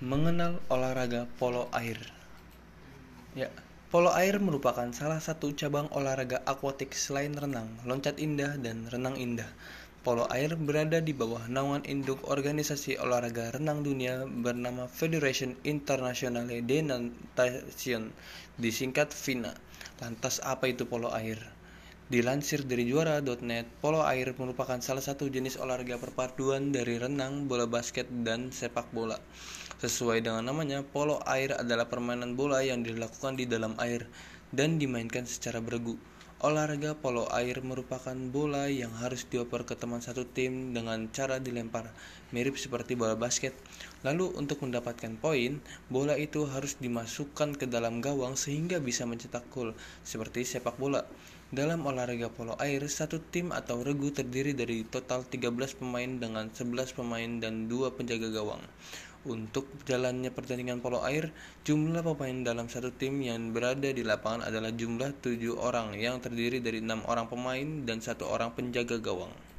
Mengenal olahraga polo air. Ya, polo air merupakan salah satu cabang olahraga akuatik selain renang, loncat indah, dan renang indah. Polo air berada di bawah naungan induk organisasi olahraga renang dunia bernama Federation Internationale de Natation, disingkat FINA. Lantas apa itu polo air? Dilansir dari juara.net, polo air merupakan salah satu jenis olahraga perpaduan dari renang, bola basket, dan sepak bola. Sesuai dengan namanya, polo air adalah permainan bola yang dilakukan di dalam air dan dimainkan secara beregu. Olahraga polo air merupakan bola yang harus dioper ke teman satu tim dengan cara dilempar, mirip seperti bola basket. Lalu untuk mendapatkan poin, bola itu harus dimasukkan ke dalam gawang sehingga bisa mencetak gol, seperti sepak bola. Dalam olahraga polo air, satu tim atau regu terdiri dari total 13 pemain dengan 11 pemain dan dua penjaga gawang. Untuk jalannya pertandingan polo air, jumlah pemain dalam satu tim yang berada di lapangan adalah jumlah tujuh orang yang terdiri dari enam orang pemain dan satu orang penjaga gawang.